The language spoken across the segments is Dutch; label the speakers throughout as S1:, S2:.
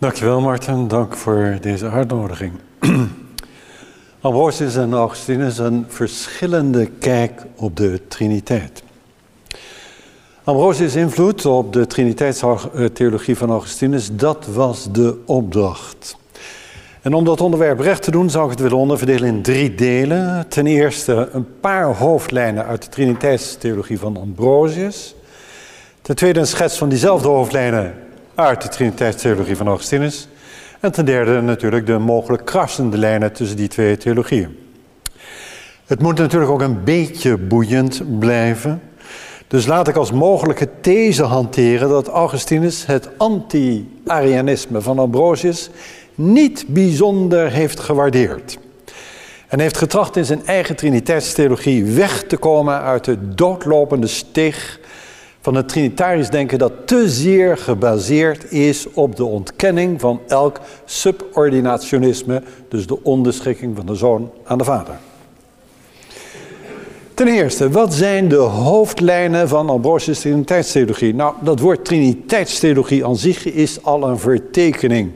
S1: Dankjewel Martin, dank voor deze uitnodiging. Ambrosius en Augustinus een verschillende kijk op de Triniteit. Ambrosius' invloed op de Triniteitstheologie van Augustinus, dat was de opdracht. En om dat onderwerp recht te doen, zou ik het willen onderverdelen in drie delen. Ten eerste een paar hoofdlijnen uit de Triniteitstheologie van Ambrosius. Ten tweede een schets van diezelfde hoofdlijnen uit de Triniteitstheologie van Augustinus. En ten derde natuurlijk de mogelijk krassende lijnen tussen die twee theologieën. Het moet natuurlijk ook een beetje boeiend blijven. Dus laat ik als mogelijke these hanteren dat Augustinus het anti-Arianisme van Ambrosius niet bijzonder heeft gewaardeerd. En heeft getracht in zijn eigen triniteitstheologie weg te komen uit de doodlopende steeg van het trinitarisch denken dat te zeer gebaseerd is op de ontkenning van elk subordinationisme, dus de onderschikking van de zoon aan de vader. Ten eerste, wat zijn de hoofdlijnen van Ambrosius Triniteitstheologie? Nou, dat woord Triniteitstheologie aan zich is al een vertekening.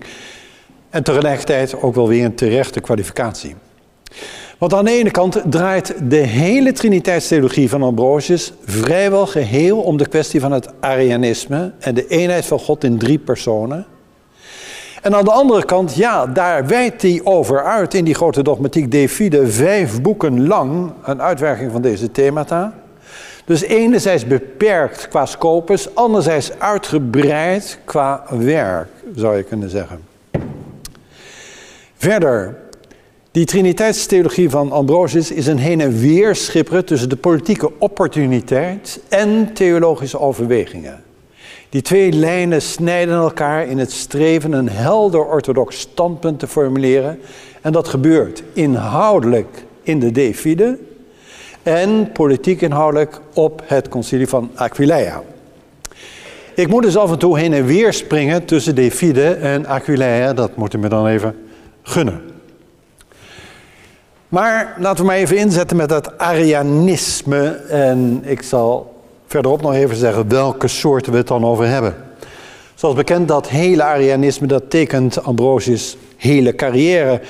S1: En tegelijkertijd ook wel weer een terechte kwalificatie. Want aan de ene kant draait de hele Triniteitstheologie van Ambrosius vrijwel geheel om de kwestie van het Arianisme en de eenheid van God in drie personen. En aan de andere kant, ja, daar wijdt hij over uit in die grote dogmatiek De Fide vijf boeken lang een uitwerking van deze themata. Dus enerzijds beperkt qua scopus, anderzijds uitgebreid qua werk, zou je kunnen zeggen. Verder, die triniteitstheologie van Ambrosius is een heen en weer schipperen tussen de politieke opportuniteit en theologische overwegingen. Die twee lijnen snijden elkaar in het streven een helder orthodox standpunt te formuleren. En dat gebeurt inhoudelijk in de Defide en politiek inhoudelijk op het concilie van Aquileia. Ik moet dus af en toe heen en weer springen tussen Defide en Aquileia. Dat moet u me dan even gunnen. Maar laten we maar even inzetten met dat Arianisme. En ik zal verderop nog even zeggen welke soorten we het dan over hebben. Zoals bekend, dat hele Arianisme, dat tekent Ambrosius' hele carrière.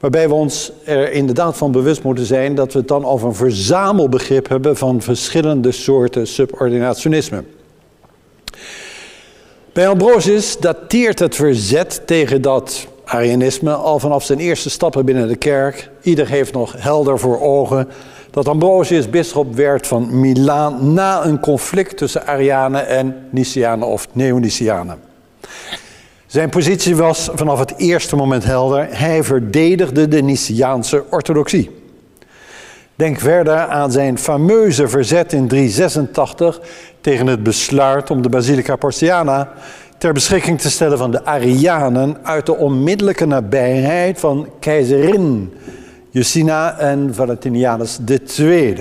S1: Waarbij we ons er inderdaad van bewust moeten zijn dat we het dan over een verzamelbegrip hebben van verschillende soorten subordinationisme. Bij Ambrosius dateert het verzet tegen dat Arianisme al vanaf zijn eerste stappen binnen de kerk. Ieder heeft nog helder voor ogen dat Ambrosius bisschop werd van Milaan na een conflict tussen Arianen en Nicianen of Neonicianen. Zijn positie was vanaf het eerste moment helder. Hij verdedigde de Niciaanse orthodoxie. Denk verder aan zijn fameuze verzet in 386 tegen het besluit om de Basilica Porciana ter beschikking te stellen van de Arianen uit de onmiddellijke nabijheid van keizerin Justina en Valentinianus II.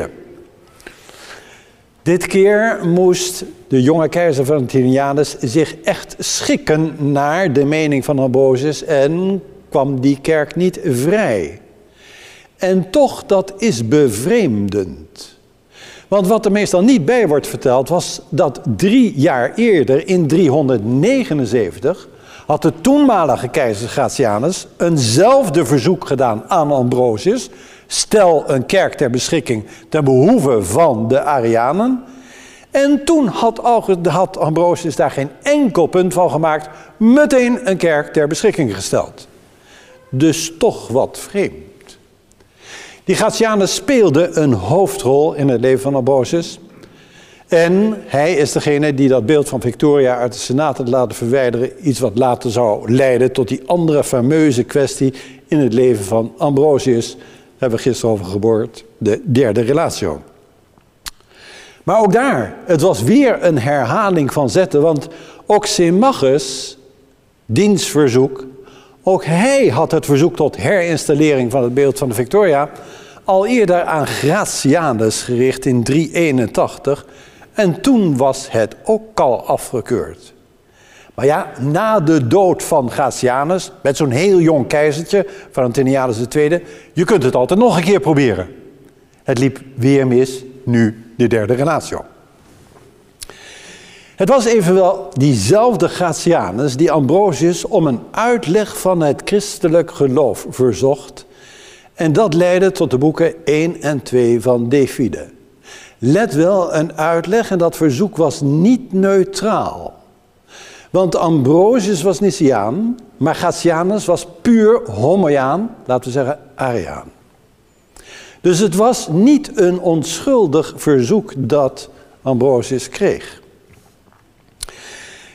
S1: Dit keer moest de jonge keizer Valentinianus zich echt schikken naar de mening van Ambrosius en kwam die kerk niet vrij. En toch, dat is bevreemdend. Want wat er meestal niet bij wordt verteld was dat drie jaar eerder, in 379, had de toenmalige keizer Gratianus eenzelfde verzoek gedaan aan Ambrosius. Stel een kerk ter beschikking ten behoeve van de Arianen. En toen had, had Ambrosius daar geen enkel punt van gemaakt, meteen een kerk ter beschikking gesteld. Dus toch wat vreemd. Die Gratianus speelde een hoofdrol in het leven van Ambrosius. En hij is degene die dat beeld van Victoria uit de Senaat had laten verwijderen. Iets wat later zou leiden tot die andere fameuze kwestie in het leven van Ambrosius. Daar hebben we gisteren over geboord, de derde relatio. Maar ook daar, het was weer een herhaling van zetten. Want ook Symmachus, dienstverzoek, ook hij had het verzoek tot herinstallering van het beeld van de Victoria al eerder aan Gratianus gericht in 381 en toen was het ook al afgekeurd. Maar ja, na de dood van Gratianus, met zo'n heel jong keizertje, Valentinianus II, je kunt het altijd nog een keer proberen. Het liep weer mis, nu de derde relatio. Het was evenwel diezelfde Gratianus die Ambrosius om een uitleg van het christelijk geloof verzocht. En dat leidde tot de boeken 1 en 2 van De Fide. Let wel, een uitleg en dat verzoek was niet neutraal. Want Ambrosius was Niciaan, maar Gratianus was puur homoiaan, laten we zeggen Ariaan. Dus het was niet een onschuldig verzoek dat Ambrosius kreeg.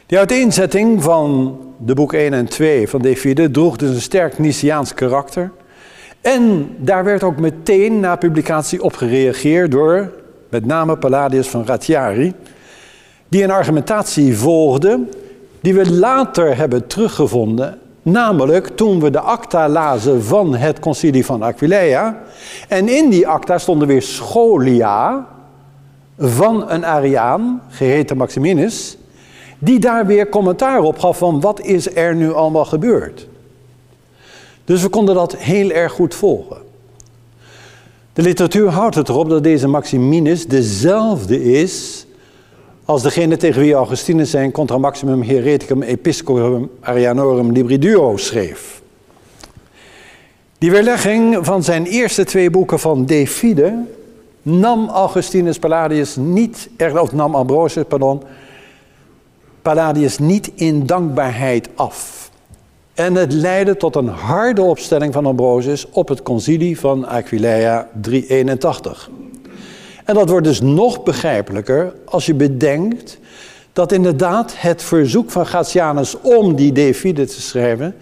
S1: De uiteenzetting van de boek 1 en 2 van Fide droeg dus een sterk Niciaans karakter. En daar werd ook meteen na publicatie op gereageerd door met name Palladius van Ratiari, die een argumentatie volgde die we later hebben teruggevonden, namelijk toen we de acta lazen van het concilie van Aquileia. En in die acta stonden weer scholia van een Ariaan, geheten Maximinus, die daar weer commentaar op gaf van wat is er nu allemaal gebeurd. Dus we konden dat heel erg goed volgen. De literatuur houdt het erop dat deze Maximinus dezelfde is als degene tegen wie Augustinus zijn Contra Maximum Hereticum Episcopum Arianorum Libri Duo schreef. Die weerlegging van zijn eerste twee boeken van De Fide nam Augustinus Palladius niet, of nam Ambrosius, pardon, Palladius niet in dankbaarheid af. En het leidde tot een harde opstelling van Ambrosius op het concilie van Aquileia 381. En dat wordt dus nog begrijpelijker als je bedenkt dat inderdaad het verzoek van Gratianus om die Defide te schrijven,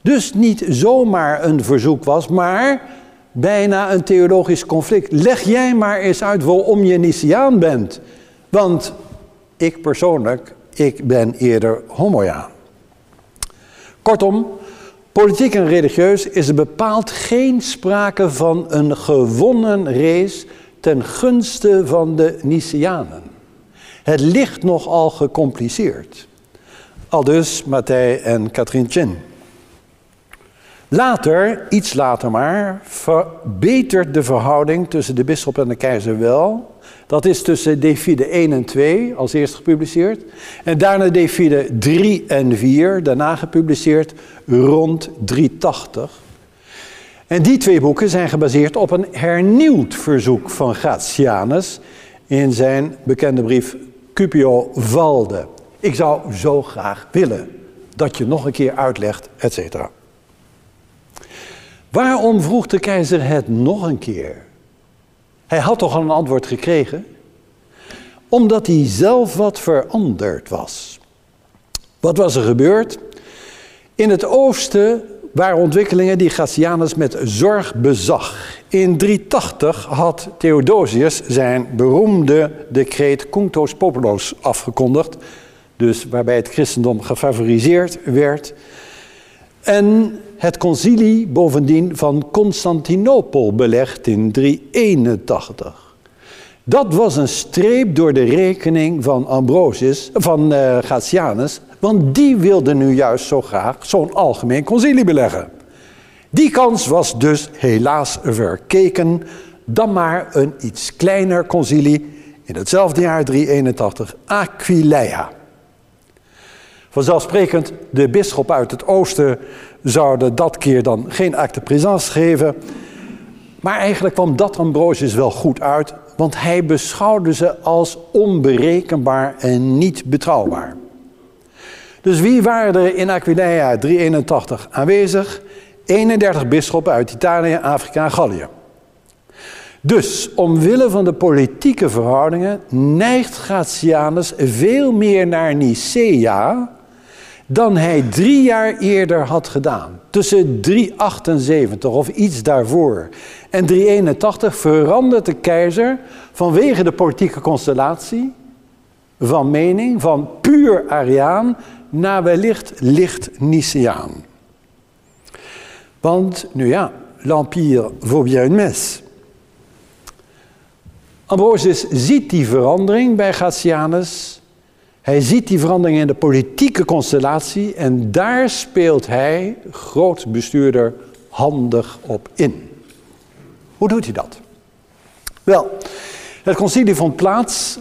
S1: dus niet zomaar een verzoek was, maar bijna een theologisch conflict. Leg jij maar eens uit waarom je Niciaan bent. Want ik persoonlijk, ik ben eerder homoiaan. Kortom, politiek en religieus is er bepaald geen sprake van een gewonnen race ten gunste van de Nicianen. Het ligt nogal gecompliceerd. Aldus Matthij en Chen. Later, iets later maar, verbetert de verhouding tussen de bisschop en de keizer wel. Dat is tussen Defide 1 en 2, als eerst gepubliceerd. En daarna Defide 3 en 4, daarna gepubliceerd rond 380. En die twee boeken zijn gebaseerd op een hernieuwd verzoek van Gratianus in zijn bekende brief Cupio Valde. Ik zou zo graag willen dat je nog een keer uitlegt, et. Waarom vroeg de keizer het nog een keer? Hij had toch al een antwoord gekregen? Omdat hij zelf wat veranderd was. Wat was er gebeurd? In het oosten waren ontwikkelingen die Gratianus met zorg bezag. In 380 had Theodosius zijn beroemde decreet Cunctos Populos afgekondigd, dus waarbij het christendom gefavoriseerd werd. En het concilie bovendien van Constantinopel belegd in 381. Dat was een streep door de rekening van Ambrosius, van uh, Gratianus, want die wilde nu juist zo graag zo'n algemeen concilie beleggen. Die kans was dus helaas verkeken, dan maar een iets kleiner concilie in hetzelfde jaar 381, Aquileia. Vanzelfsprekend, de bisschop uit het oosten zouden dat keer dan geen acte présence geven. Maar eigenlijk kwam dat Ambrosius wel goed uit, want hij beschouwde ze als onberekenbaar en niet betrouwbaar. Dus wie waren er in Aquileia 381 aanwezig? 31 bisschoppen uit Italië, Afrika en Gallië. Dus omwille van de politieke verhoudingen neigt Gratianus veel meer naar Nicea dan hij drie jaar eerder had gedaan. Tussen 378 of iets daarvoor en 381 verandert de keizer vanwege de politieke constellatie van mening van puur Ariaan naar wellicht licht Nicéaan. Want, nu ja, l'empire vaut bien une messe. Ambrosius ziet die verandering bij Gratianus hij ziet die verandering in de politieke constellatie en daar speelt hij, groot bestuurder, handig op in. Hoe doet hij dat? Wel, het concilie vond plaats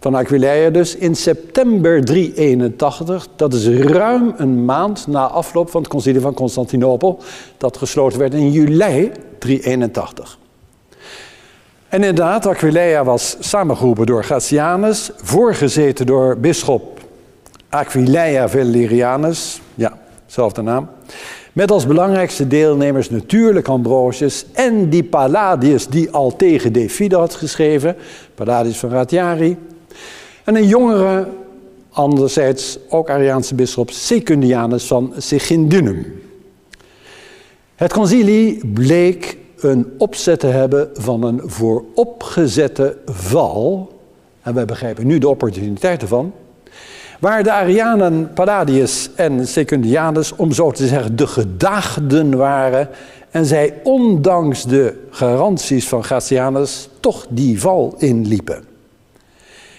S1: van Aquileia dus in september 381. Dat is ruim een maand na afloop van het concilie van Constantinopel, dat gesloten werd in juli 381. En inderdaad, Aquileia was samengeroepen door Gratianus, voorgezeten door bisschop Aquileia Valerianus, ja, zelfde naam. Met als belangrijkste deelnemers natuurlijk Ambrosius en die Palladius die al tegen De Fide had geschreven, Palladius van Ratiari. En een jongere, anderzijds ook Ariaanse bisschop Secundianus van Sigindunum. Het concilie bleek een opzet te hebben van een vooropgezette val, en wij begrijpen nu de opportuniteit ervan, waar de Arianen Palladius en Secundianus, om zo te zeggen, de gedaagden waren en zij ondanks de garanties van Gratianus toch die val inliepen.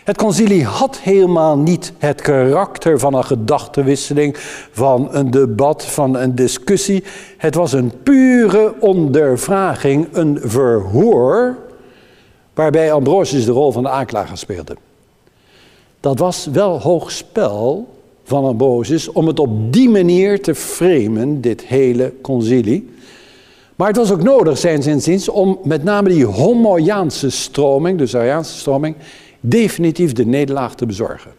S1: Het concilie had helemaal niet het karakter van een gedachtenwisseling, van een debat, van een discussie. Het was een pure ondervraging, een verhoor, waarbij Ambrosius de rol van de aanklager speelde. Dat was wel hoog spel van Ambrosius om het op die manier te framen, dit hele concilie. Maar het was ook nodig, zijn inziens, om met name die homoiaanse stroming, dus de Ariaanse stroming, definitief de nederlaag te bezorgen.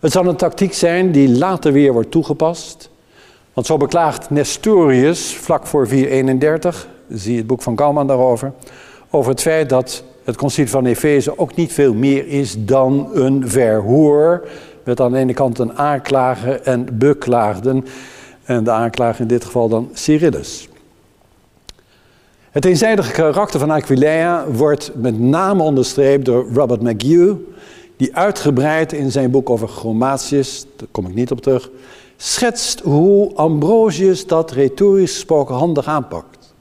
S1: Het zal een tactiek zijn die later weer wordt toegepast. Want zo beklaagt Nestorius vlak voor 431, zie het boek van Kalman daarover, over het feit dat het concilie van Efeze ook niet veel meer is dan een verhoor. Met aan de ene kant een aanklager en beklaagden. En de aanklager in dit geval dan Cyrillus. Het eenzijdige karakter van Aquileia wordt met name onderstreept door Robert McHugh, die uitgebreid in zijn boek over Chromatius, daar kom ik niet op terug, schetst hoe Ambrosius dat retorisch gesproken handig aanpakt.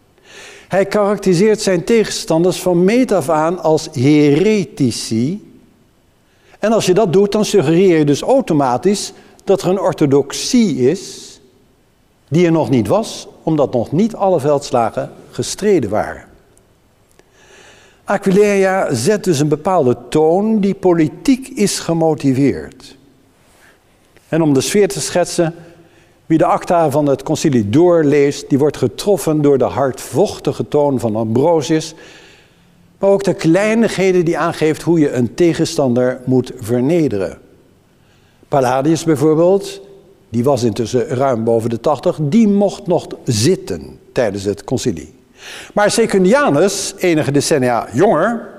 S1: Hij karakteriseert zijn tegenstanders van meet af aan als heretici. En als je dat doet, dan suggereer je dus automatisch dat er een orthodoxie is die er nog niet was, omdat nog niet alle veldslagen gestreden waren. Aquileia zet dus een bepaalde toon die politiek is gemotiveerd. En om de sfeer te schetsen, wie de acta van het concilie doorleest, die wordt getroffen door de hardvochtige toon van Ambrosius, maar ook de kleinigheden die aangeeft hoe je een tegenstander moet vernederen. Palladius bijvoorbeeld, die was intussen ruim boven de 80, die mocht nog zitten tijdens het concilie. Maar Secundianus, enige decennia jonger,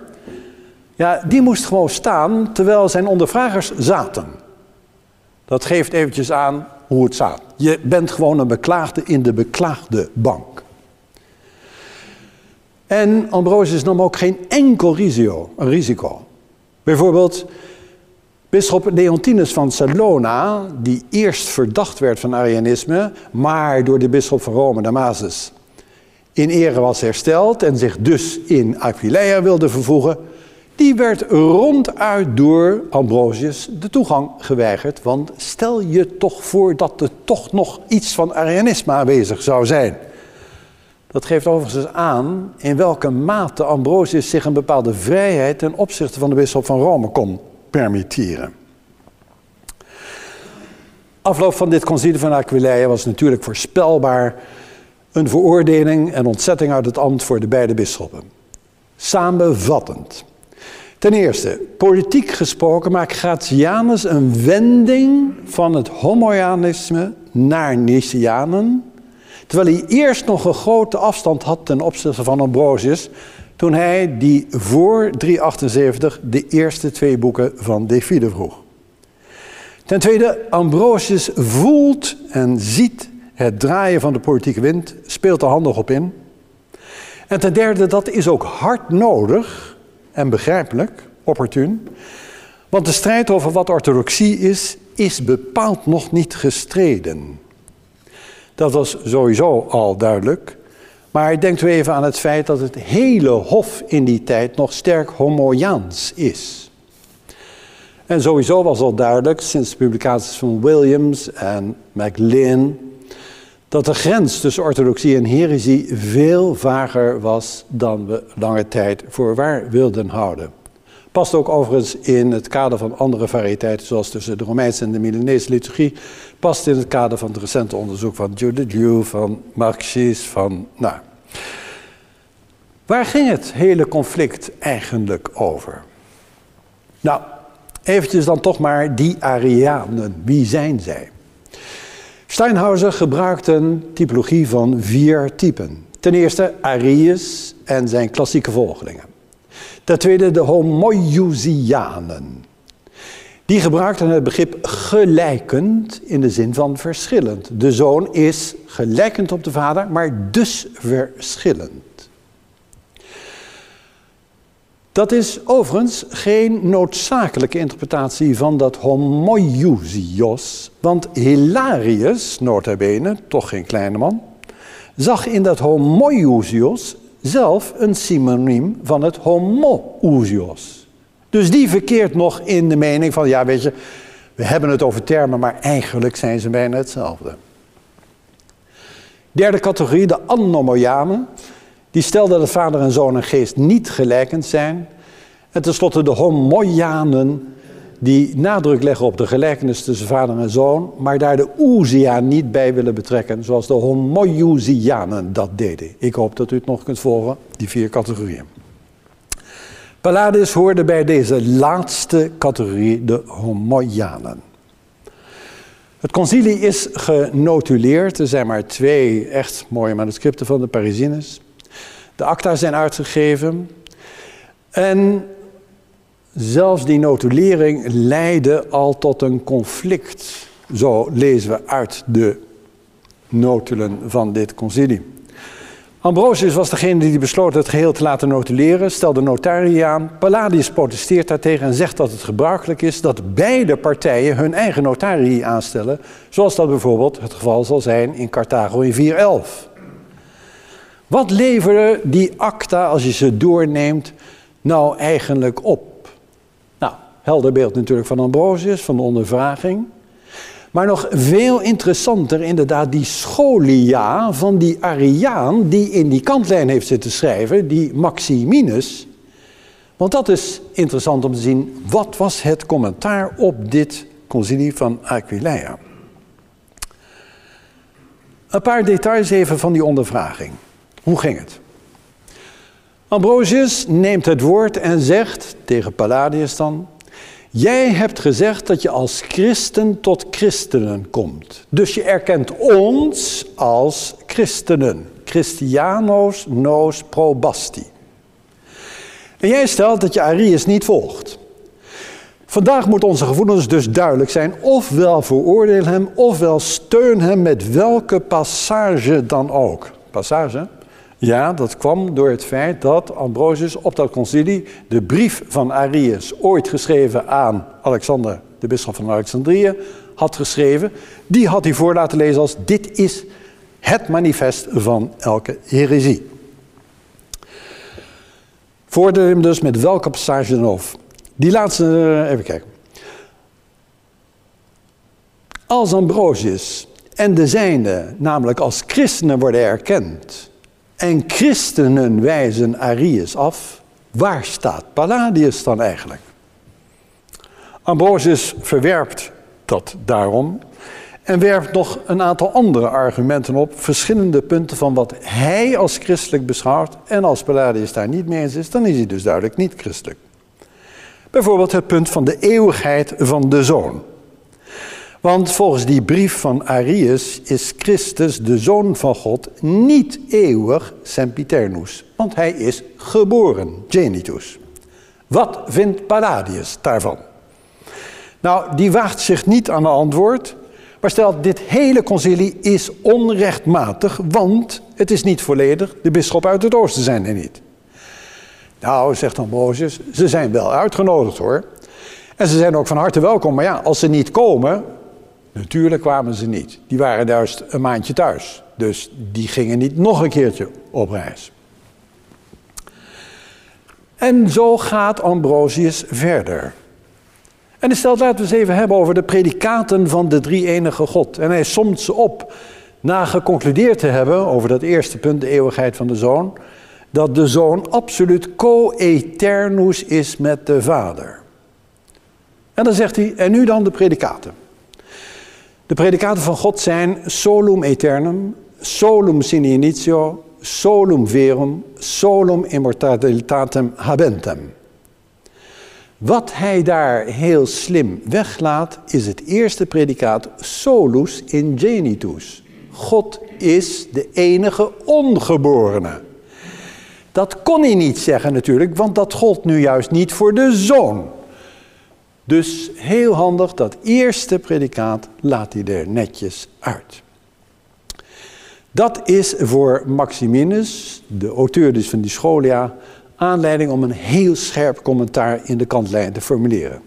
S1: ja, die moest gewoon staan terwijl zijn ondervragers zaten. Dat geeft eventjes aan hoe het staat. Je bent gewoon een beklaagde in de beklaagde bank. En Ambrosius nam ook geen enkel risico. Bijvoorbeeld, Bisschop Leontinus van Salona, die eerst verdacht werd van Arianisme, maar door de bisschop van Rome, Damasus, in ere was hersteld en zich dus in Aquileia wilde vervoegen, die werd ronduit door Ambrosius de toegang geweigerd. Want stel je toch voor dat er toch nog iets van Arianisme aanwezig zou zijn. Dat geeft overigens aan in welke mate Ambrosius zich een bepaalde vrijheid ten opzichte van de bisschop van Rome kon permitteren. Afloop van dit concilie van Aquileia was natuurlijk voorspelbaar een veroordeling en ontzetting uit het ambt voor de beide bisschoppen. Samenvattend. Ten eerste, politiek gesproken maakt Gratianus een wending van het homoianisme naar Nicianen, terwijl hij eerst nog een grote afstand had ten opzichte van Ambrosius, toen hij die voor 378 de eerste twee boeken van De Fide vroeg. Ten tweede, Ambrosius voelt en ziet het draaien van de politieke wind, speelt er handig op in. En ten derde, dat is ook hard nodig en begrijpelijk, opportun. Want de strijd over wat orthodoxie is, is bepaald nog niet gestreden. Dat was sowieso al duidelijk. Maar denkt u even aan het feit dat het hele hof in die tijd nog sterk homoiaans is. En sowieso was al duidelijk sinds de publicaties van Williams en MacLean dat de grens tussen orthodoxie en heresie veel vager was dan we lange tijd voor waar wilden houden. Past ook overigens in het kader van andere variëteiten, zoals tussen de Romeinse en de Milanese liturgie. Past in het kader van het recente onderzoek van Judith Liu, van Marxis, van. Nou. Waar ging het hele conflict eigenlijk over? Nou, eventjes dan toch maar die Arianen. Wie zijn zij? Steinhauser gebruikt een typologie van vier typen. Ten eerste Arius en zijn klassieke volgelingen. Ten tweede de Homoiousianen. Die gebruikten het begrip gelijkend in de zin van verschillend. De zoon is gelijkend op de vader, maar dus verschillend. Dat is overigens geen noodzakelijke interpretatie van dat homoiousios, want Hilarius, bene, toch geen kleine man, zag in dat homoiousios zelf een synoniem van het homoousios. Dus die verkeert nog in de mening van, ja weet je, we hebben het over termen, maar eigenlijk zijn ze bijna hetzelfde. Derde categorie, de anomoianen. Die stelden dat vader en zoon en geest niet gelijkend zijn. En tenslotte de homoianen, die nadruk leggen op de gelijkenis tussen vader en zoon, maar daar de oezia niet bij willen betrekken, zoals de homoiousianen dat deden. Ik hoop dat u het nog kunt volgen, die vier categorieën. Palladius hoorde bij deze laatste categorie, de homoianen. Het concilie is genotuleerd. Er zijn maar twee echt mooie manuscripten van de Parisines. De acta zijn uitgegeven. En zelfs die notulering leidde al tot een conflict. Zo lezen we uit de notulen van dit concilie. Ambrosius was degene die besloot het geheel te laten notuleren, stelde notarie aan. Palladius protesteert daartegen en zegt dat het gebruikelijk is dat beide partijen hun eigen notarii aanstellen, zoals dat bijvoorbeeld het geval zal zijn in Carthago in 411. Wat leveren die acta, als je ze doorneemt, nou eigenlijk op? Nou, helder beeld natuurlijk van Ambrosius, van de ondervraging. Maar nog veel interessanter inderdaad die scholia van die Ariaan die in die kantlijn heeft zitten schrijven, die Maximinus. Want dat is interessant om te zien, wat was het commentaar op dit concilie van Aquileia? Een paar details even van die ondervraging. Hoe ging het? Ambrosius neemt het woord en zegt tegen Palladius dan: Jij hebt gezegd dat je als christen tot christenen komt. Dus je erkent ons als christenen. Christianos nos probasti. En jij stelt dat je Arius niet volgt. Vandaag moet onze gevoelens dus duidelijk zijn. Ofwel veroordeel hem, ofwel steun hem met welke passage dan ook. Passage? Ja, dat kwam door het feit dat Ambrosius op dat concilie de brief van Arius, ooit geschreven aan Alexander, de bisschop van Alexandrië, had geschreven. Die had hij voor laten lezen als dit is het manifest van elke heresie. Voordeel hem dus met welke passage dan ook. Die laatste, eh, even kijken. Als Ambrosius en de zijnde namelijk als christenen worden erkend en christenen wijzen Arius af, waar staat Palladius dan eigenlijk? Ambrosius verwerpt dat daarom en werpt nog een aantal andere argumenten op, verschillende punten van wat hij als christelijk beschouwt. En als Palladius daar niet mee eens is, dan is hij dus duidelijk niet christelijk. Bijvoorbeeld het punt van de eeuwigheid van de zoon. Want volgens die brief van Arius is Christus, de Zoon van God, niet eeuwig sempiternus. Want hij is geboren, genitus. Wat vindt Palladius daarvan? Nou, die waagt zich niet aan een antwoord, maar stelt dit hele concilie is onrechtmatig, want het is niet volledig, de bisschop uit het oosten zijn er niet. Nou, zegt Ambrosius, ze zijn wel uitgenodigd hoor. En ze zijn ook van harte welkom, maar ja, als ze niet komen, Natuurlijk kwamen ze niet. Die waren juist een maandje thuis. Dus die gingen niet nog een keertje op reis. En zo gaat Ambrosius verder. En hij stelt, laten we eens even hebben over de predikaten van de drie-enige God. En hij somt ze op, na geconcludeerd te hebben over dat eerste punt, de eeuwigheid van de Zoon. dat de zoon absoluut co-eternus is met de vader. En dan zegt hij, en nu dan de predicaten. De predicaten van God zijn solum eternum, solum sine initio, solum verum, solum immortalitatem habentem. Wat hij daar heel slim weglaat, is het eerste predicaat solus ingenitus. God is de enige ongeborene. Dat kon hij niet zeggen natuurlijk, want dat gold nu juist niet voor de zoon. Dus heel handig, dat eerste predicaat laat hij er netjes uit. Dat is voor Maximinus, de auteur dus van die scholia, aanleiding om een heel scherp commentaar in de kantlijn te formuleren.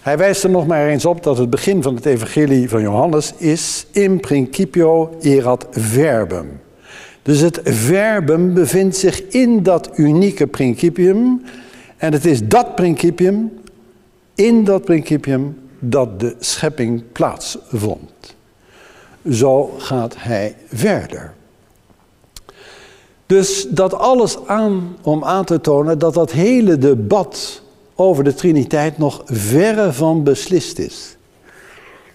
S1: Hij wijst er nog maar eens op dat het begin van het evangelie van Johannes is in principio erat verbum. Dus het verbum bevindt zich in dat unieke principium en het is dat principium, in dat principium, dat de schepping plaatsvond. Zo gaat hij verder. Dus dat alles aan om aan te tonen dat dat hele debat over de Triniteit nog verre van beslist is.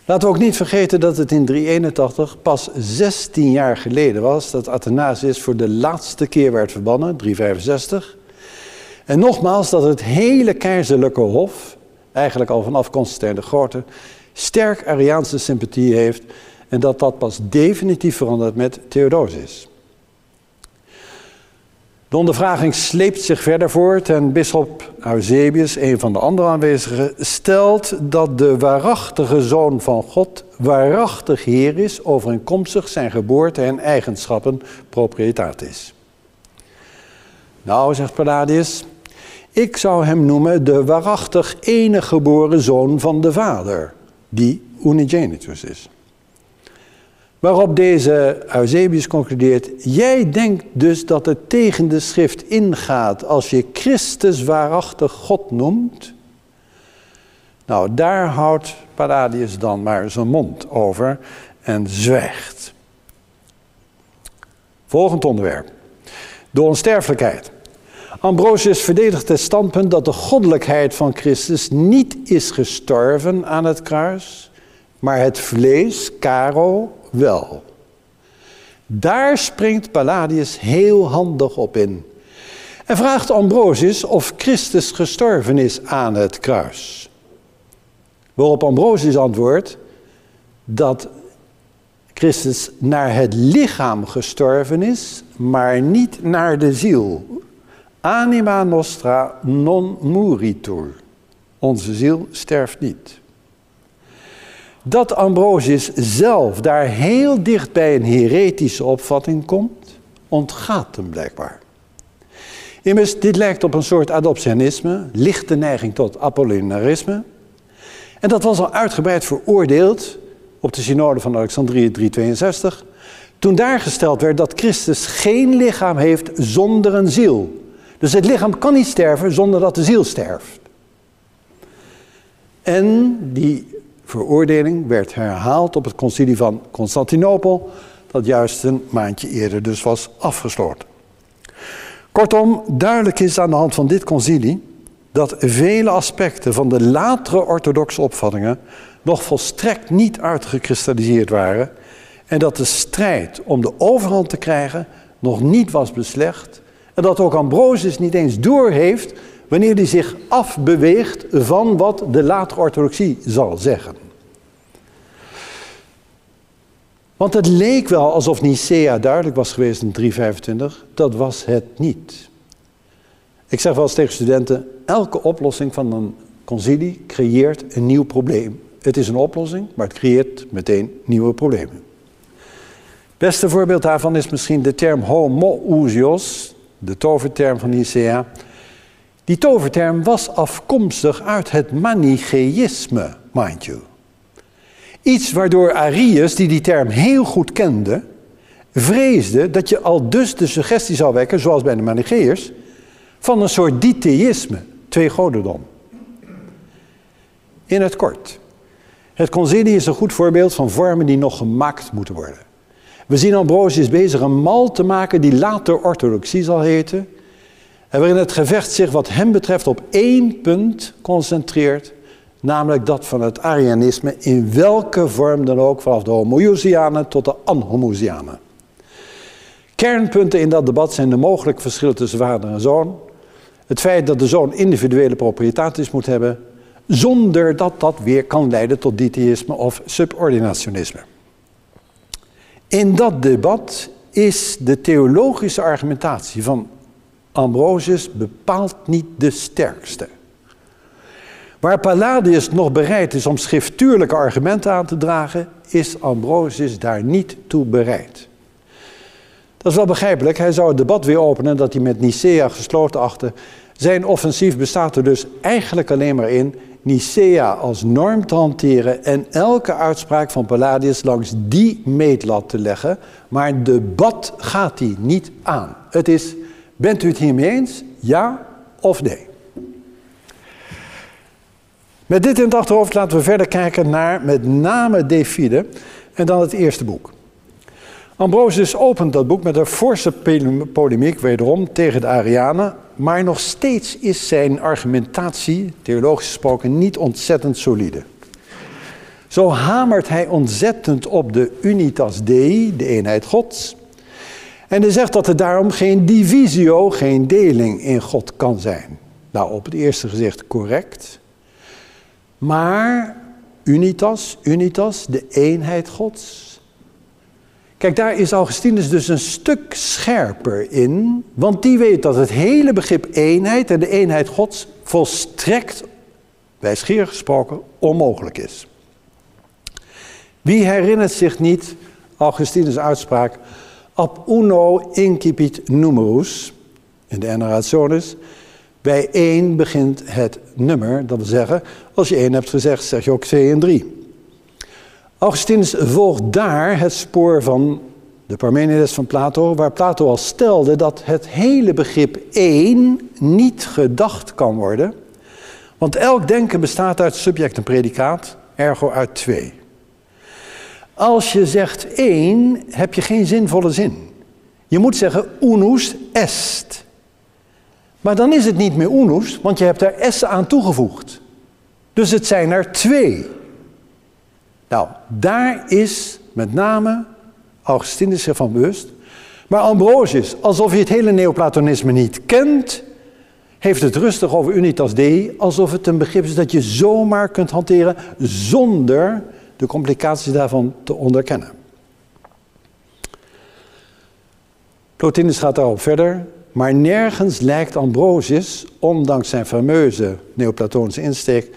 S1: Laten we ook niet vergeten dat het in 381 pas 16 jaar geleden was dat Athanasius voor de laatste keer werd verbannen, 365. En nogmaals dat het hele keizerlijke hof, eigenlijk al vanaf Constantijn de Grote, sterk Ariaanse sympathie heeft en dat dat pas definitief verandert met Theodosius. De ondervraging sleept zich verder voort en bisschop Eusebius, een van de andere aanwezigen, stelt dat de waarachtige zoon van God waarachtig Heer is, overeenkomstig zijn geboorte en eigenschappen proprietatis. Nou, zegt Palladius, ik zou hem noemen de waarachtig enige geboren zoon van de Vader, die unigenitus is. Waarop deze Eusebius concludeert, jij denkt dus dat het tegen de schrift ingaat als je Christus waarachtig God noemt? Nou, daar houdt Palladius dan maar zijn mond over en zwijgt. Volgend onderwerp. De onsterfelijkheid. Ambrosius verdedigt het standpunt dat de goddelijkheid van Christus niet is gestorven aan het kruis, maar het vlees, caro, wel. Daar springt Palladius heel handig op in. En vraagt Ambrosius of Christus gestorven is aan het kruis. Waarop Ambrosius antwoordt dat Christus naar het lichaam gestorven is, maar niet naar de ziel. Anima nostra non muritur. Onze ziel sterft niet. Dat Ambrosius zelf daar heel dicht bij een heretische opvatting komt, ontgaat hem blijkbaar. Immers, dit lijkt op een soort adoptionisme, lichte neiging tot apollinarisme. En dat was al uitgebreid veroordeeld op de synode van Alexandrië 362, toen daar gesteld werd dat Christus geen lichaam heeft zonder een ziel. Dus het lichaam kan niet sterven zonder dat de ziel sterft. En die veroordeling werd herhaald op het concilie van Constantinopel, dat juist een maandje eerder dus was afgesloten. Kortom, duidelijk is aan de hand van dit concilie dat vele aspecten van de latere orthodoxe opvattingen nog volstrekt niet uitgekristalliseerd waren en dat de strijd om de overhand te krijgen nog niet was beslecht en dat ook Ambrosius niet eens doorheeft wanneer hij zich afbeweegt van wat de latere orthodoxie zal zeggen. Want het leek wel alsof Nicea duidelijk was geweest in 325, dat was het niet. Ik zeg wel eens tegen studenten, elke oplossing van een concilie creëert een nieuw probleem. Het is een oplossing, maar het creëert meteen nieuwe problemen. Beste voorbeeld daarvan is misschien de term homoousios, de toverterm van Nicea. Die toverterm was afkomstig uit het manicheïsme, mind you. Iets waardoor Arius, die die term heel goed kende, vreesde dat je al dus de suggestie zou wekken, zoals bij de Manicheërs, van een soort ditheïsme, twee godendom. In het kort. Het concilie is een goed voorbeeld van vormen die nog gemaakt moeten worden. We zien Ambrosius bezig een mal te maken die later orthodoxie zal heten. En waarin het gevecht zich wat hem betreft op één punt concentreert. Namelijk dat van het Arianisme in welke vorm dan ook, vanaf de homoousianen tot de anhomoousianen. Kernpunten in dat debat zijn de mogelijke verschillen tussen vader en zoon. Het feit dat de zoon individuele proprietatis moet hebben, zonder dat dat weer kan leiden tot ditheïsme of subordinationisme. In dat debat is de theologische argumentatie van Ambrosius bepaald niet de sterkste. Waar Palladius nog bereid is om schriftuurlijke argumenten aan te dragen, is Ambrosius daar niet toe bereid. Dat is wel begrijpelijk. Hij zou het debat weer openen dat hij met Nicea gesloten achtte. Zijn offensief bestaat er dus eigenlijk alleen maar in Nicea als norm te hanteren en elke uitspraak van Palladius langs die meetlat te leggen. Maar debat gaat hij niet aan. Het is, bent u het hiermee eens? Ja of nee? Met dit in het achterhoofd laten we verder kijken naar met name De en dan het eerste boek. Ambrosius opent dat boek met een forse polemiek, wederom tegen de Arianen, maar nog steeds is zijn argumentatie, theologisch gesproken, niet ontzettend solide. Zo hamert hij ontzettend op de unitas dei, de eenheid gods. En hij zegt dat er daarom geen divisio, geen deling in God kan zijn. Nou, op het eerste gezicht correct. Maar unitas, unitas, de eenheid gods. Kijk, daar is Augustinus dus een stuk scherper in, want die weet dat het hele begrip eenheid en de eenheid Gods volstrekt, wijsgerig gesproken, onmogelijk is. Wie herinnert zich niet Augustinus' uitspraak, ab uno incipit numerus, in de Enerationis, bij één begint het nummer, dat wil zeggen, als je één hebt gezegd, zeg je ook twee en drie. Augustinus volgt daar het spoor van de Parmenides van Plato, waar Plato al stelde dat het hele begrip één niet gedacht kan worden, want elk denken bestaat uit subject en predicaat, ergo uit twee. Als je zegt één, heb je geen zinvolle zin. Je moet zeggen unus est. Maar dan is het niet meer unus, want je hebt er s aan toegevoegd. Dus het zijn er twee. Nou, daar is met name Augustinus zich van bewust. Maar Ambrosius, alsof hij het hele Neoplatonisme niet kent, heeft het rustig over unitas dei, alsof het een begrip is dat je zomaar kunt hanteren zonder de complicaties daarvan te onderkennen. Plotinus gaat daarop verder, maar nergens lijkt Ambrosius, ondanks zijn fameuze Neoplatonische insteek,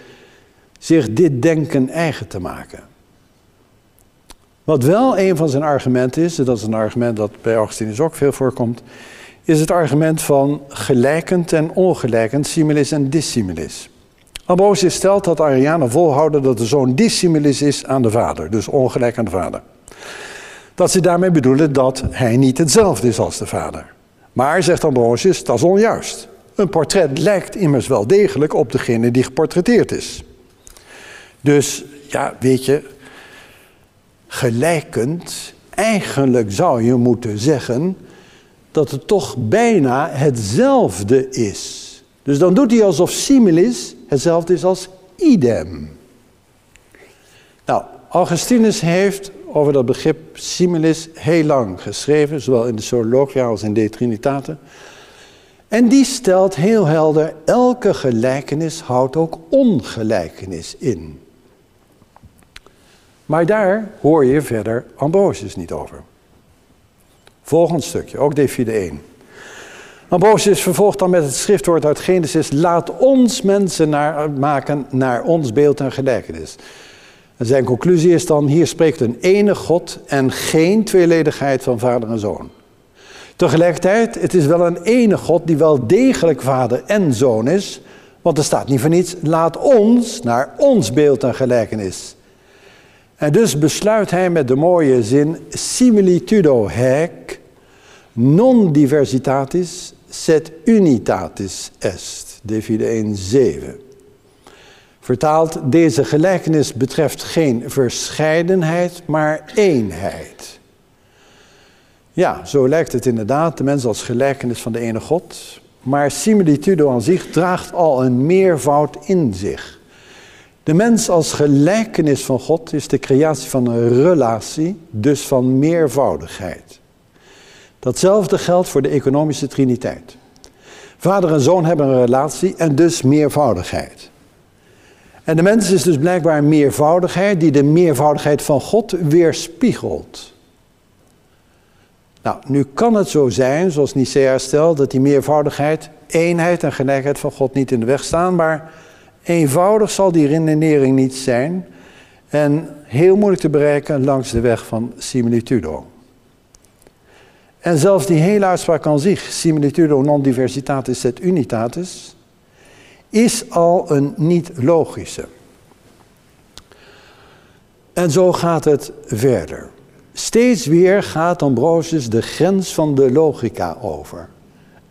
S1: zich dit denken eigen te maken. Wat wel een van zijn argumenten is, en dat is een argument dat bij Augustinus ook veel voorkomt, is het argument van gelijkend en ongelijkend, similis en dissimilis. Ambrosius stelt dat Arianen volhouden dat de zoon dissimilis is aan de vader, dus ongelijk aan de vader. Dat ze daarmee bedoelen dat hij niet hetzelfde is als de vader. Maar, zegt Ambrosius, dat is onjuist. Een portret lijkt immers wel degelijk op degene die geportretteerd is. Dus, ja, weet je, gelijkend, eigenlijk zou je moeten zeggen dat het toch bijna hetzelfde is. Dus dan doet hij alsof similis hetzelfde is als idem. Nou, Augustinus heeft over dat begrip similis heel lang geschreven, zowel in de Zoologia als in De Trinitate. En die stelt heel helder, elke gelijkenis houdt ook ongelijkenis in. Maar daar hoor je verder Ambrosius niet over. Volgend stukje, ook Defide 1. Ambrosius vervolgt dan met het schriftwoord uit Genesis: Laat ons mensen naar, maken naar ons beeld en gelijkenis. En zijn conclusie is dan: hier spreekt een ene God en geen tweeledigheid van vader en zoon. Tegelijkertijd, het is wel een ene God die wel degelijk vader en zoon is, want er staat niet voor niets: laat ons naar ons beeld en gelijkenis. En dus besluit hij met de mooie zin similitudo haec non diversitatis sed unitatis est. Devide 1:7. Vertaald, deze gelijkenis betreft geen verscheidenheid, maar eenheid. Ja, zo lijkt het inderdaad, de mens als gelijkenis van de ene God. Maar similitudo aan zich draagt al een meervoud in zich. De mens als gelijkenis van God is de creatie van een relatie, dus van meervoudigheid. Datzelfde geldt voor de economische triniteit. Vader en zoon hebben een relatie en dus meervoudigheid. En de mens is dus blijkbaar meervoudigheid die de meervoudigheid van God weerspiegelt. Nou, nu kan het zo zijn, zoals Nicea stelt, dat die meervoudigheid, eenheid en gelijkheid van God niet in de weg staan, maar eenvoudig zal die redenering niet zijn en heel moeilijk te bereiken langs de weg van similitudo. En zelfs die hele uitspraak aan zich, similitudo non diversitatis et unitatis, is al een niet-logische. En zo gaat het verder. Steeds weer gaat Ambrosius de grens van de logica over.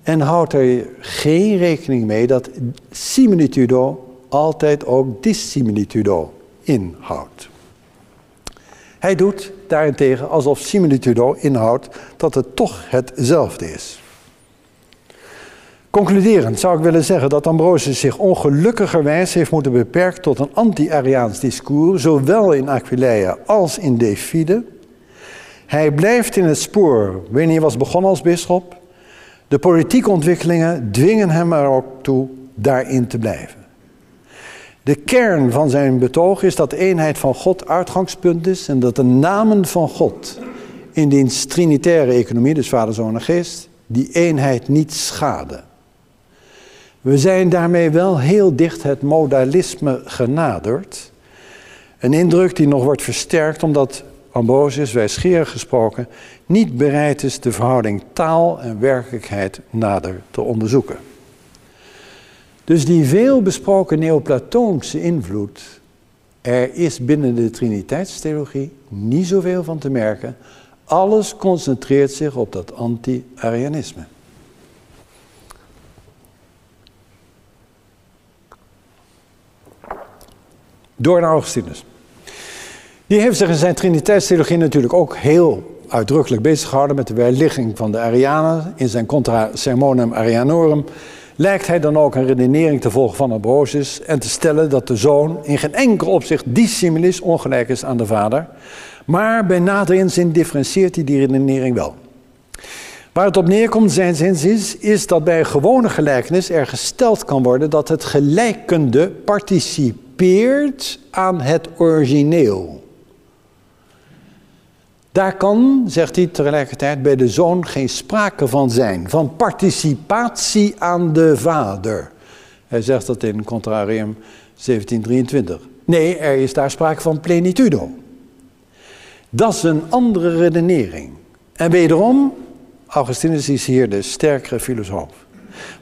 S1: En houdt er geen rekening mee dat similitudo altijd ook dissimilitudo inhoudt. Hij doet daarentegen alsof similitudo inhoudt dat het toch hetzelfde is. Concluderend zou ik willen zeggen dat Ambrosius zich ongelukkigerwijs heeft moeten beperken tot een anti-Ariaans discours, zowel in Aquileia als in De Fide. Hij blijft in het spoor wanneer hij was begonnen als bisschop. De politieke ontwikkelingen dwingen hem er ook toe daarin te blijven. De kern van zijn betoog is dat de eenheid van God uitgangspunt is en dat de namen van God in diens trinitaire economie, dus Vader, Zoon en Geest, die eenheid niet schaden. We zijn daarmee wel heel dicht het modalisme genaderd. Een indruk die nog wordt versterkt omdat Ambrosius, wijsgerig gesproken, niet bereid is de verhouding taal en werkelijkheid nader te onderzoeken. Dus die veel besproken neoplatoonse invloed, er is binnen de Triniteitstheologie niet zoveel van te merken. Alles concentreert zich op dat anti-Arianisme. Door naar Augustinus. Die heeft zich in zijn Triniteitstheologie natuurlijk ook heel uitdrukkelijk bezig gehouden met de weerligging van de Arianen. In zijn Contra Sermonum Arianorum lijkt hij dan ook een redenering te volgen van Ambrosius en te stellen dat de zoon in geen enkel opzicht dissimilis ongelijk is aan de vader. Maar bij nader inzien differentieert hij die redenering wel. Waar het op neerkomt, zijn zins is, is dat bij een gewone gelijkenis er gesteld kan worden dat het gelijkende participeert aan het origineel. Daar kan, zegt hij tegelijkertijd, bij de zoon geen sprake van zijn, van participatie aan de vader. Hij zegt dat in Contrarium 1723. Nee, er is daar sprake van plenitudo. Dat is een andere redenering. En wederom, Augustinus is hier de sterkere filosoof.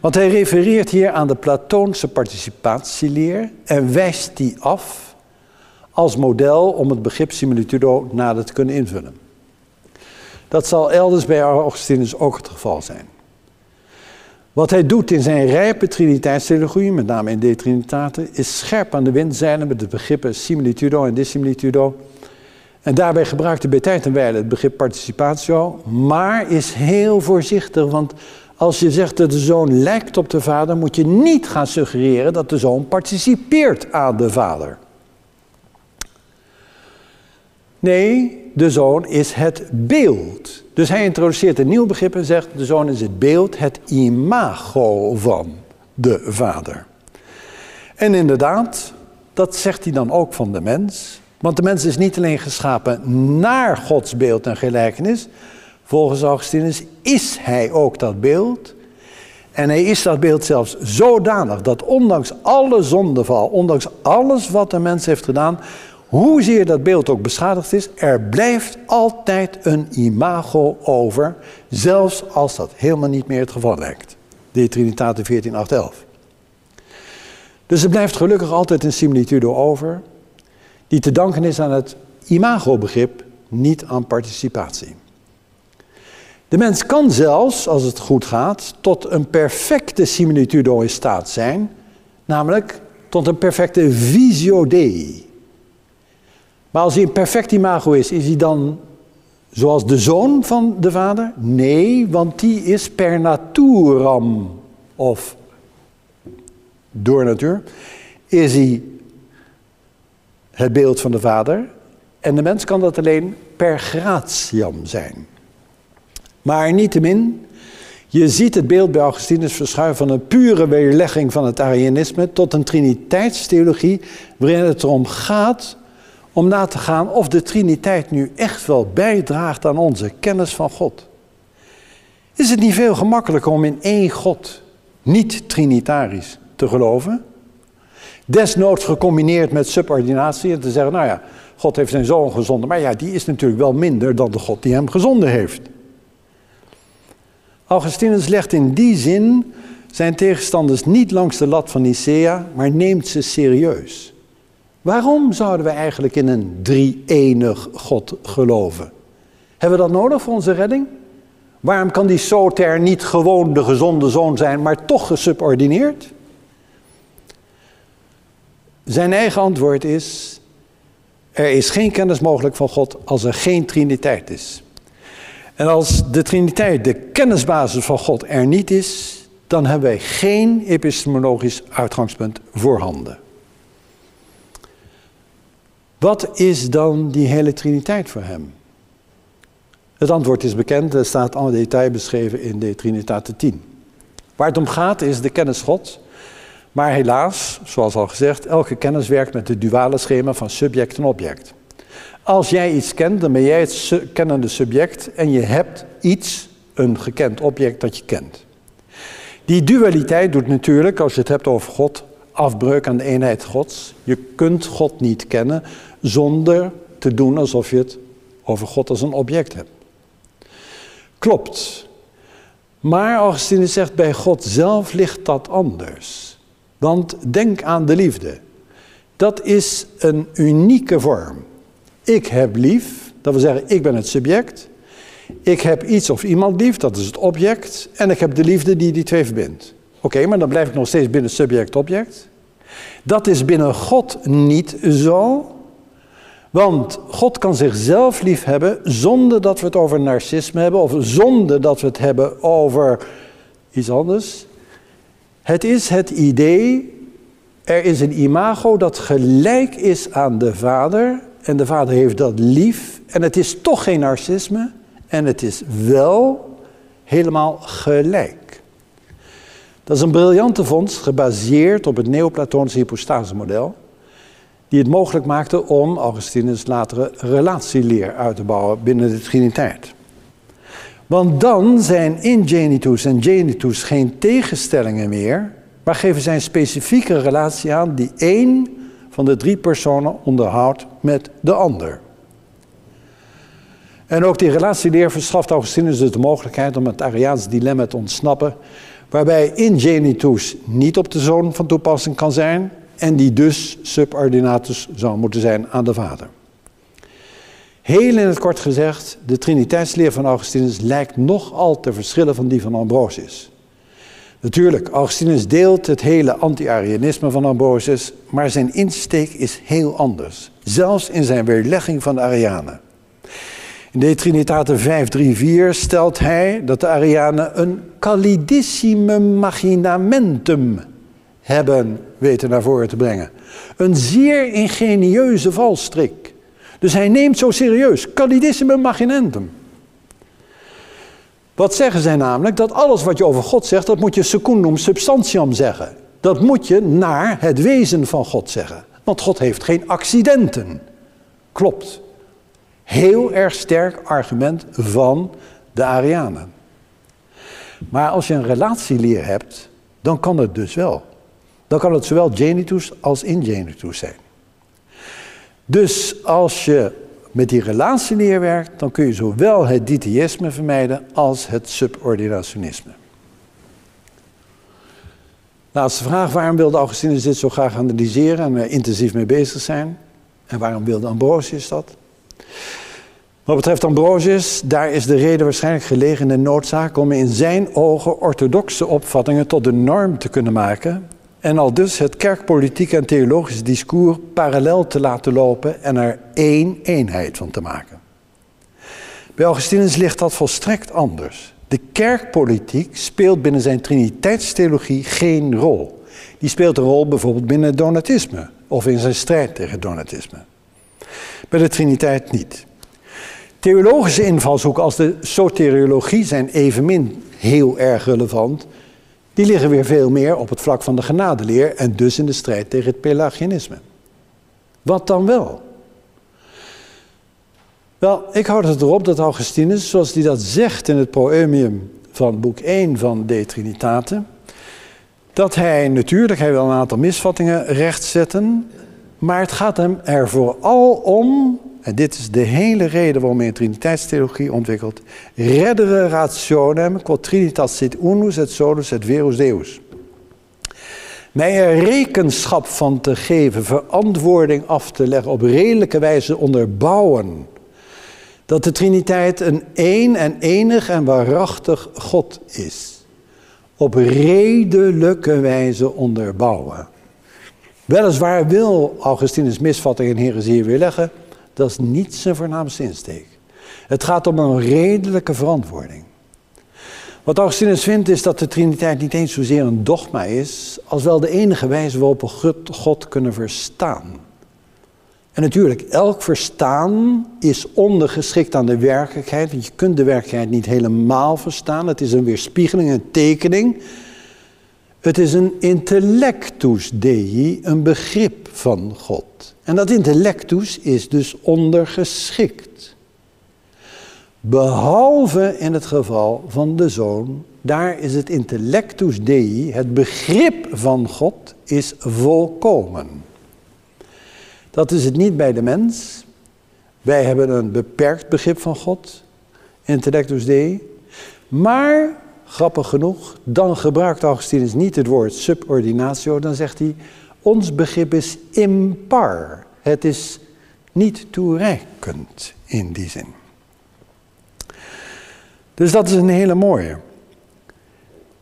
S1: Want hij refereert hier aan de Platoonse participatieleer en wijst die af als model om het begrip similitudo nader te kunnen invullen. Dat zal elders bij Augustinus ook het geval zijn. Wat hij doet in zijn rijpe triniteitstheologie, met name in De Trinitate, is scherp aan de wind zeilen met de begrippen similitudo en dissimilitudo. En daarbij gebruikt hij bij tijd en wijle het begrip participatio, maar is heel voorzichtig, want als je zegt dat de zoon lijkt op de vader, moet je niet gaan suggereren dat de zoon participeert aan de vader. Nee, de zoon is het beeld. Dus hij introduceert een nieuw begrip en zegt: de zoon is het beeld, het imago van de vader. En inderdaad, dat zegt hij dan ook van de mens. Want de mens is niet alleen geschapen naar Gods beeld en gelijkenis. Volgens Augustinus is hij ook dat beeld. En hij is dat beeld zelfs zodanig dat ondanks alle zondeval, ondanks alles wat de mens heeft gedaan, hoezeer dat beeld ook beschadigd is, er blijft altijd een imago over, zelfs als dat helemaal niet meer het geval lijkt. De Trinitate 14811. Dus er blijft gelukkig altijd een similitude over, die te danken is aan het imago-begrip, niet aan participatie. De mens kan zelfs, als het goed gaat, tot een perfecte similitudo in staat zijn, namelijk tot een perfecte visio Dei. Maar als hij een perfect imago is, is hij dan Zoals de zoon van de vader? Nee, want die is per naturam, of door natuur, is hij het beeld van de vader. En de mens kan dat alleen per gratiam zijn. Maar niettemin, je ziet het beeld bij Augustinus verschuiven van een pure weerlegging van het Arianisme tot een triniteitstheologie waarin het erom gaat om na te gaan of de Triniteit nu echt wel bijdraagt aan onze kennis van God. Is het niet veel gemakkelijker om in één God, niet trinitarisch, te geloven? Desnoods gecombineerd met subordinatie en te zeggen, nou ja, God heeft zijn zoon gezonden, maar ja, die is natuurlijk wel minder dan de God die hem gezonden heeft. Augustinus legt in die zin zijn tegenstanders niet langs de lat van Nicea, maar neemt ze serieus. Waarom zouden we eigenlijk in een drie-enig God geloven? Hebben we dat nodig voor onze redding? Waarom kan die soter niet gewoon de gezonde zoon zijn, maar toch gesubordineerd? Zijn eigen antwoord is: er is geen kennis mogelijk van God als er geen Triniteit is. En als de Triniteit, de kennisbasis van God, er niet is, dan hebben wij geen epistemologisch uitgangspunt voorhanden. Wat is dan die hele Triniteit voor hem? Het antwoord is bekend, er staat alle detail beschreven in de Trinitate 10. Waar het om gaat is de kennis Gods. Maar helaas, zoals al gezegd, elke kennis werkt met het duale schema van subject en object. Als jij iets kent, dan ben jij het kennende subject en je hebt iets, een gekend object dat je kent. Die dualiteit doet natuurlijk, als je het hebt over God, afbreuk aan de eenheid Gods. Je kunt God niet kennen zonder te doen alsof je het over God als een object hebt. Klopt. Maar Augustinus zegt, bij God zelf ligt dat anders. Want denk aan de liefde. Dat is een unieke vorm. Ik heb lief, dat wil zeggen, ik ben het subject. Ik heb iets of iemand lief, dat is het object. En ik heb de liefde die die twee verbindt. Oké, maar dan blijf ik nog steeds binnen subject-object. Dat is binnen God niet zo. Want God kan zichzelf lief hebben zonder dat we het over narcisme hebben of zonder dat we het hebben over iets anders. Het is het idee, er is een imago dat gelijk is aan de Vader en de Vader heeft dat lief en het is toch geen narcisme en het is wel helemaal gelijk. Dat is een briljante vondst gebaseerd op het Neoplatonische hypostasemodel die het mogelijk maakte om Augustinus latere relatieleer uit te bouwen binnen de Triniteit. Want dan zijn in genitus en genitus geen tegenstellingen meer, maar geven zij een specifieke relatie aan die één van de drie personen onderhoudt met de ander. En ook die relatieleer verschaft Augustinus dus de mogelijkheid om het Ariaans dilemma te ontsnappen, waarbij in genitus niet op de zoon van toepassing kan zijn, en die dus subordinatus zou moeten zijn aan de Vader. Heel in het kort gezegd, de Triniteitsleer van Augustinus lijkt nogal te verschillen van die van Ambrosius. Natuurlijk, Augustinus deelt het hele anti-Arianisme van Ambrosius, maar zijn insteek is heel anders. Zelfs in zijn weerlegging van de Arianen. In de Trinitate 534 stelt hij dat de Arianen een calidissimum machinamentum hebben weten naar voren te brengen. Een zeer ingenieuze valstrik. Dus hij neemt zo serieus. Calidissimum machinentum. Wat zeggen zij namelijk? Dat alles wat je over God zegt, dat moet je secundum substantiam zeggen. Dat moet je naar het wezen van God zeggen. Want God heeft geen accidenten. Klopt. Heel erg sterk argument van de Arianen. Maar als je een relatieleer hebt, dan kan het dus wel dan kan het zowel genitus als ingenitus zijn. Dus als je met die relatie neerwerkt, dan kun je zowel het ditheïsme vermijden als het subordinationisme. Laatste vraag, waarom wilde Augustinus dit zo graag analyseren en er intensief mee bezig zijn? En waarom wilde Ambrosius dat? Wat betreft Ambrosius, daar is de reden waarschijnlijk gelegen in de noodzaak om in zijn ogen orthodoxe opvattingen tot de norm te kunnen maken en al dus het kerkpolitiek en theologisch discours parallel te laten lopen en er één eenheid van te maken. Bij Augustinus ligt dat volstrekt anders. De kerkpolitiek speelt binnen zijn triniteitstheologie geen rol. Die speelt een rol bijvoorbeeld binnen het donatisme of in zijn strijd tegen donatisme. Bij de triniteit niet. Theologische invalshoeken als de soteriologie zijn evenmin heel erg relevant. Die liggen weer veel meer op het vlak van de genadeleer en dus in de strijd tegen het Pelagianisme. Wat dan wel? Wel, ik houd het erop dat Augustinus, zoals hij dat zegt in het Proemium van boek 1 van De Trinitate, dat hij natuurlijk, hij wil een aantal misvattingen rechtzetten, maar het gaat hem er vooral om, en dit is de hele reden waarom hij Triniteitstheologie ontwikkelt, reddere rationem quod trinitas sit unus et solus et verus deus. Mij er rekenschap van te geven, verantwoording af te leggen, op redelijke wijze onderbouwen dat de Triniteit een één en enig en waarachtig God is. Op redelijke wijze onderbouwen. Weliswaar wil Augustinus misvatting en heresie weer leggen. Dat is niet zijn voornaamste insteek. Het gaat om een redelijke verantwoording. Wat Augustinus vindt is dat de Triniteit niet eens zozeer een dogma is, als wel de enige wijze waarop we God kunnen verstaan. En natuurlijk, elk verstaan is ondergeschikt aan de werkelijkheid, want je kunt de werkelijkheid niet helemaal verstaan. Het is een weerspiegeling, een tekening. Het is een intellectus dei, een begrip van God. En dat intellectus is dus ondergeschikt. Behalve in het geval van de zoon, daar is het intellectus dei, het begrip van God, is volkomen. Dat is het niet bij de mens. Wij hebben een beperkt begrip van God, intellectus dei. Maar, grappig genoeg, dan gebruikt Augustinus niet het woord subordinatio, dan zegt hij, ons begrip is impar. Het is niet toereikend in die zin. Dus dat is een hele mooie.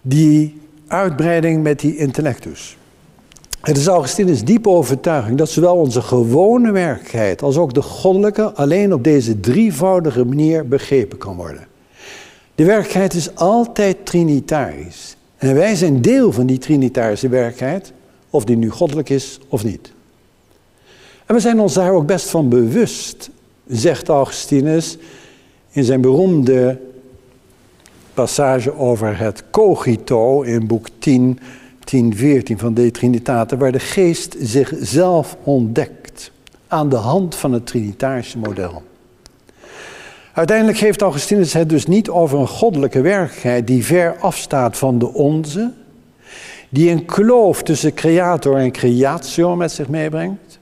S1: Die uitbreiding met die intellectus. Het is Augustinus diepe overtuiging dat zowel onze gewone werkelijkheid als ook de goddelijke alleen op deze drievoudige manier begrepen kan worden. De werkelijkheid is altijd trinitarisch. En wij zijn deel van die trinitarische werkelijkheid, of die nu goddelijk is of niet. En we zijn ons daar ook best van bewust, zegt Augustinus in zijn beroemde passage over het cogito in boek 10 10, 14 van De Trinitate, waar de geest zichzelf ontdekt aan de hand van het Trinitarische model. Uiteindelijk geeft Augustinus het dus niet over een goddelijke werkelijkheid die ver afstaat van de onze, die een kloof tussen creator en creatio met zich meebrengt,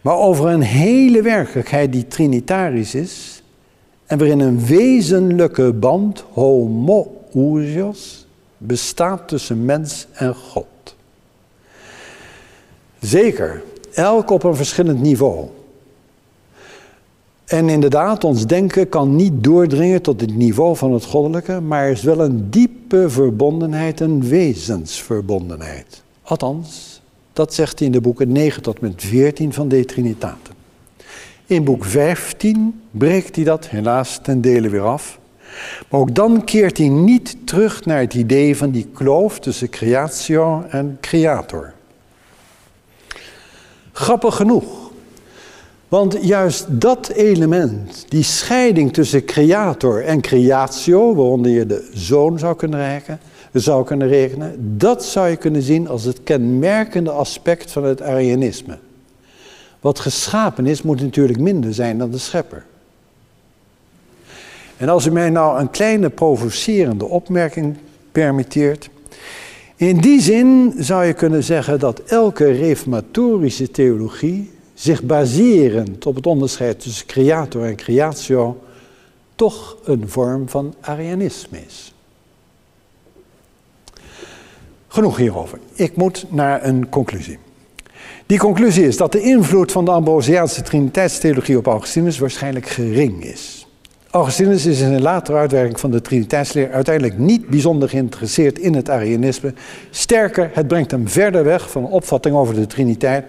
S1: maar over een hele werkelijkheid die trinitarisch is en waarin een wezenlijke band, homoousios, bestaat tussen mens en God. Zeker, elk op een verschillend niveau. En inderdaad, ons denken kan niet doordringen tot het niveau van het goddelijke, maar er is wel een diepe verbondenheid, een wezensverbondenheid. Althans, dat zegt hij in de boeken 9 tot met 14 van de Trinitate. In boek 15 breekt hij dat helaas ten dele weer af. Maar ook dan keert hij niet terug naar het idee van die kloof tussen creatio en creator. Grappig genoeg. Want juist dat element, die scheiding tussen creator en creatio, waaronder je de zoon zou kunnen rekenen, zou kunnen rekenen, dat zou je kunnen zien als het kenmerkende aspect van het Arianisme. Wat geschapen is, moet natuurlijk minder zijn dan de schepper. En als u mij nou een kleine provocerende opmerking permitteert. In die zin zou je kunnen zeggen dat elke reformatorische theologie zich baserend op het onderscheid tussen creator en creatio toch een vorm van Arianisme is. Genoeg hierover. Ik moet naar een conclusie. Die conclusie is dat de invloed van de Ambrosiaanse Triniteitstheologie op Augustinus waarschijnlijk gering is. Augustinus is in een latere uitwerking van de Triniteitsleer uiteindelijk niet bijzonder geïnteresseerd in het Arianisme. Sterker, het brengt hem verder weg van opvatting over de Triniteit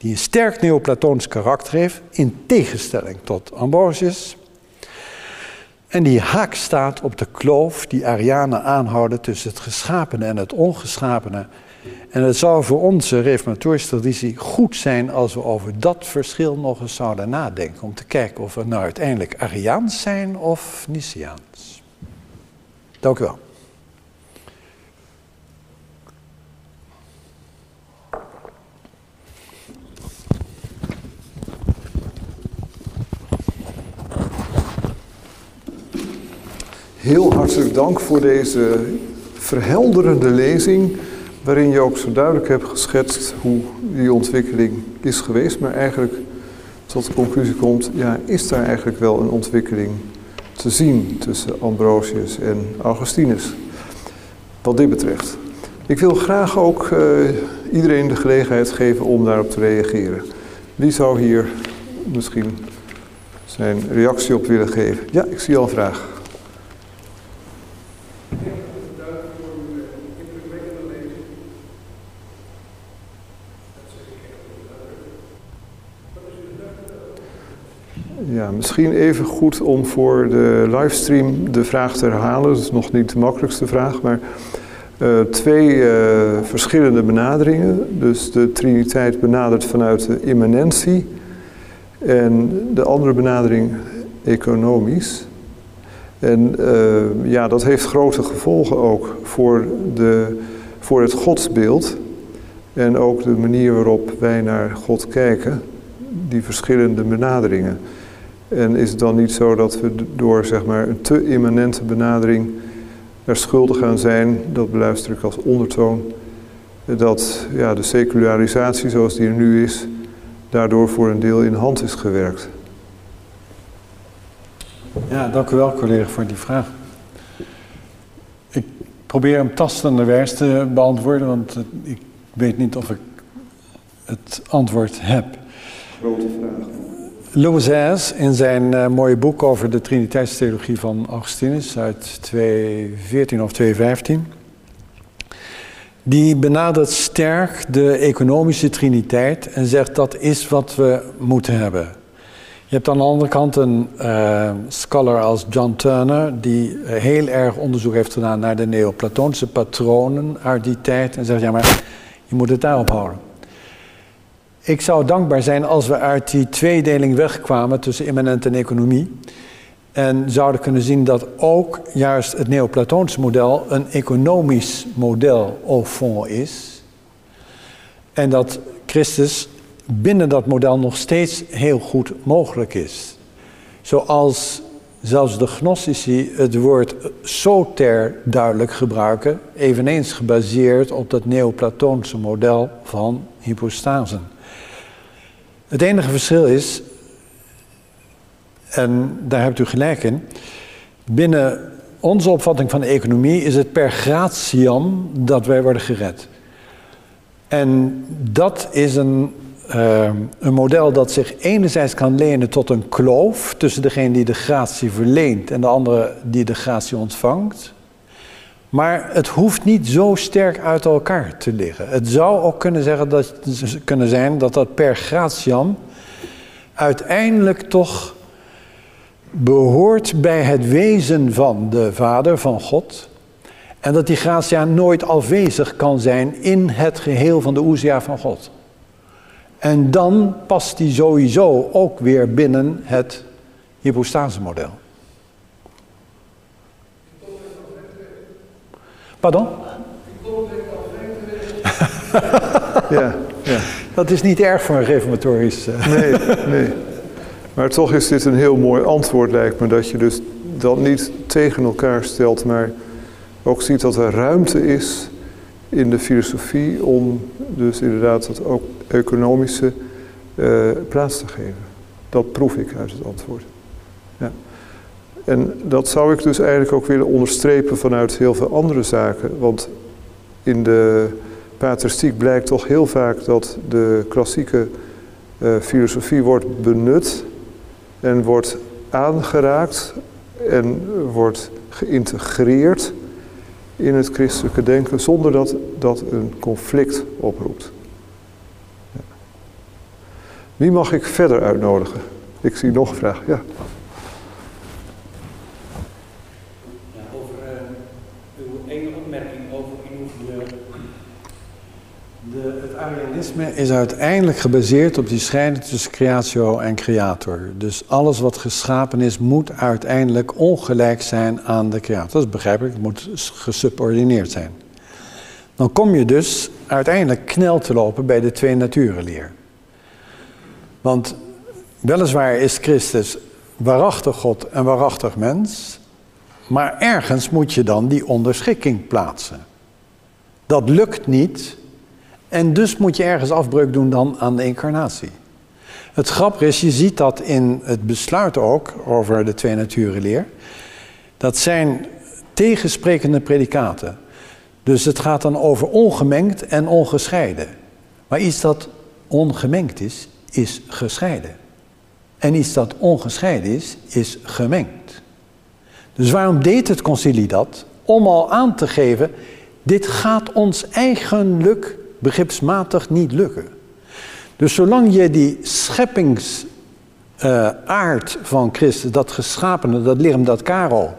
S1: die een sterk neoplatonisch karakter heeft, in tegenstelling tot Ambrosius. En die haak staat op de kloof die Arianen aanhouden tussen het geschapene en het ongeschapene. En het zou voor onze reformatorische traditie goed zijn als we over dat verschil nog eens zouden nadenken. Om te kijken of we nou uiteindelijk Ariaans zijn of Niciaans. Dank u wel.
S2: Heel hartelijk dank voor deze verhelderende lezing, waarin je ook zo duidelijk hebt geschetst hoe die ontwikkeling is geweest, maar eigenlijk tot de conclusie komt, ja, is daar eigenlijk wel een ontwikkeling te zien tussen Ambrosius en Augustinus, wat dit betreft. Ik wil graag ook uh, iedereen de gelegenheid geven om daarop te reageren. Wie zou hier misschien zijn reactie op willen geven? Ja, ik zie al een vraag. Ja, misschien even goed om voor de livestream de vraag te herhalen. Dat is nog niet de makkelijkste vraag, maar uh, twee uh, verschillende benaderingen. Dus de Triniteit benadert vanuit de immanentie en de andere benadering economisch. En uh, ja, dat heeft grote gevolgen ook voor, de, voor het godsbeeld en ook de manier waarop wij naar God kijken, die verschillende benaderingen. En is het dan niet zo dat we door zeg maar, een te immanente benadering er schuldig gaan zijn, dat beluister ik als ondertoon, dat ja, de secularisatie zoals die er nu is, daardoor voor een deel in hand is gewerkt?
S1: Ja, dank u wel collega voor die vraag. Ik probeer hem tastenderwijs te beantwoorden, want ik weet niet of ik het antwoord heb.
S2: Grote vraag.
S1: Louis in zijn uh, mooie boek over de Triniteitstheologie van Augustinus uit 2014 of 2015, die benadert sterk de economische triniteit en zegt dat is wat we moeten hebben. Je hebt aan de andere kant een uh, scholar als John Turner, die heel erg onderzoek heeft gedaan naar de Neoplatoonse patronen uit die tijd en zegt ja maar je moet het daarop houden. Ik zou dankbaar zijn als we uit die tweedeling wegkwamen tussen immanent en economie. En zouden kunnen zien dat ook juist het Neoplatoonse model een economisch model au fond is. En dat Christus binnen dat model nog steeds heel goed mogelijk is. Zoals zelfs de gnostici het woord soter duidelijk gebruiken, eveneens gebaseerd op dat Neoplatoonse model van hypostasen. Het enige verschil is, en daar hebt u gelijk in, binnen onze opvatting van de economie is het per gratiam dat wij worden gered. En dat is een, uh, een model dat zich enerzijds kan lenen tot een kloof tussen degene die de gratie verleent en de andere die de gratie ontvangt. Maar het hoeft niet zo sterk uit elkaar te liggen. Het zou ook kunnen, zeggen dat, kunnen zijn dat dat per gratiam uiteindelijk toch behoort bij het wezen van de Vader, van God. En dat die gratia nooit afwezig kan zijn in het geheel van de oezia van God. En dan past die sowieso ook weer binnen het hypostase Pardon?
S2: ja, ja.
S1: Dat is niet erg voor een reformatorisch... Uh...
S2: Nee, nee. Maar toch is dit een heel mooi antwoord, lijkt me. Dat je dus dat niet tegen elkaar stelt, maar ook ziet dat er ruimte is in de filosofie om dus inderdaad dat ook economische uh, plaats te geven. Dat proef ik uit het antwoord. Ja. En dat zou ik dus eigenlijk ook willen onderstrepen vanuit heel veel andere zaken. Want in de patristiek blijkt toch heel vaak dat de klassieke uh, filosofie wordt benut en wordt aangeraakt en wordt geïntegreerd in het christelijke denken zonder dat dat een conflict oproept. Wie mag ik verder uitnodigen? Ik zie nog een vraag. Ja.
S1: opmerking over de, de, het Arianisme is uiteindelijk gebaseerd op die scheiding tussen creatio en creator. Dus alles wat geschapen is, moet uiteindelijk ongelijk zijn aan de creator. Dat is begrijpelijk, het moet gesubordineerd zijn. Dan kom je dus uiteindelijk knel te lopen bij de twee naturenleer. Want weliswaar is Christus waarachtig God en waarachtig mens, maar ergens moet je dan die onderschikking plaatsen. Dat lukt niet en dus moet je ergens afbreuk doen dan aan de incarnatie. Het grappige is, je ziet dat in het besluit ook over de twee naturenleer. Dat zijn tegensprekende predicaten. Dus het gaat dan over ongemengd en ongescheiden. Maar iets dat ongemengd is, is gescheiden. En iets dat ongescheiden is, is gemengd. Dus waarom deed het concilie dat? Om al aan te geven, dit gaat ons eigenlijk begripsmatig niet lukken. Dus zolang je die scheppingsaard uh, van Christus, dat geschapene, dat lichaam, dat karo,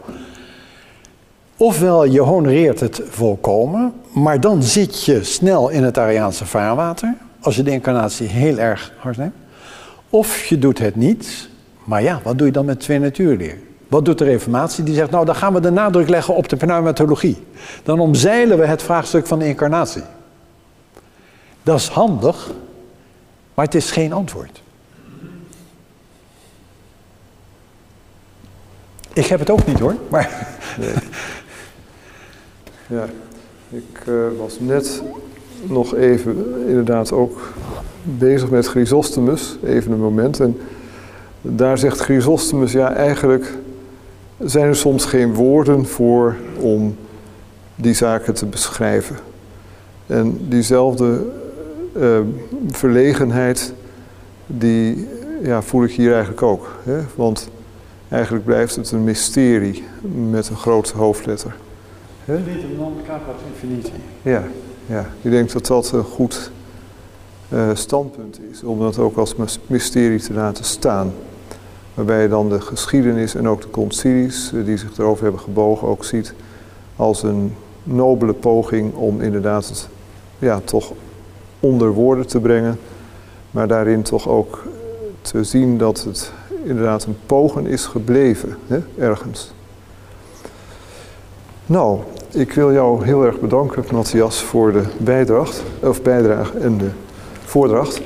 S1: ofwel je honoreert het volkomen, maar dan zit je snel in het Ariaanse vaarwater, als je de incarnatie heel erg hard neemt. Of je doet het niet, maar ja, wat doe je dan met twee natuurleer? Wat doet de Reformatie? Die zegt, nou dan gaan we de nadruk leggen op de pneumatologie. Dan omzeilen we het vraagstuk van de incarnatie. Dat is handig, maar het is geen antwoord. Ik heb het ook niet hoor, maar...
S2: Ja, ik uh, was net nog even inderdaad ook bezig met Chrysostomus, even een moment. En daar zegt Chrysostomus, ja eigenlijk zijn er soms geen woorden voor om die zaken te beschrijven. En diezelfde uh, verlegenheid, die ja, voel ik hier eigenlijk ook. Hè? Want eigenlijk blijft het een mysterie met een grote hoofdletter.
S1: Hè? non caput infiniti.
S2: Ja, ja, ik denk dat dat een goed uh, standpunt is, om dat ook als mysterie te laten staan. Waarbij je dan de geschiedenis en ook de concilies uh, die zich erover hebben gebogen ook ziet als een nobele poging om inderdaad het ja, toch onder woorden te brengen, maar daarin toch ook te zien dat het inderdaad een pogen is gebleven, hè, ergens. Nou, ik wil jou heel erg bedanken, Matthias, voor de bijdrage, of bijdrage en de voordracht.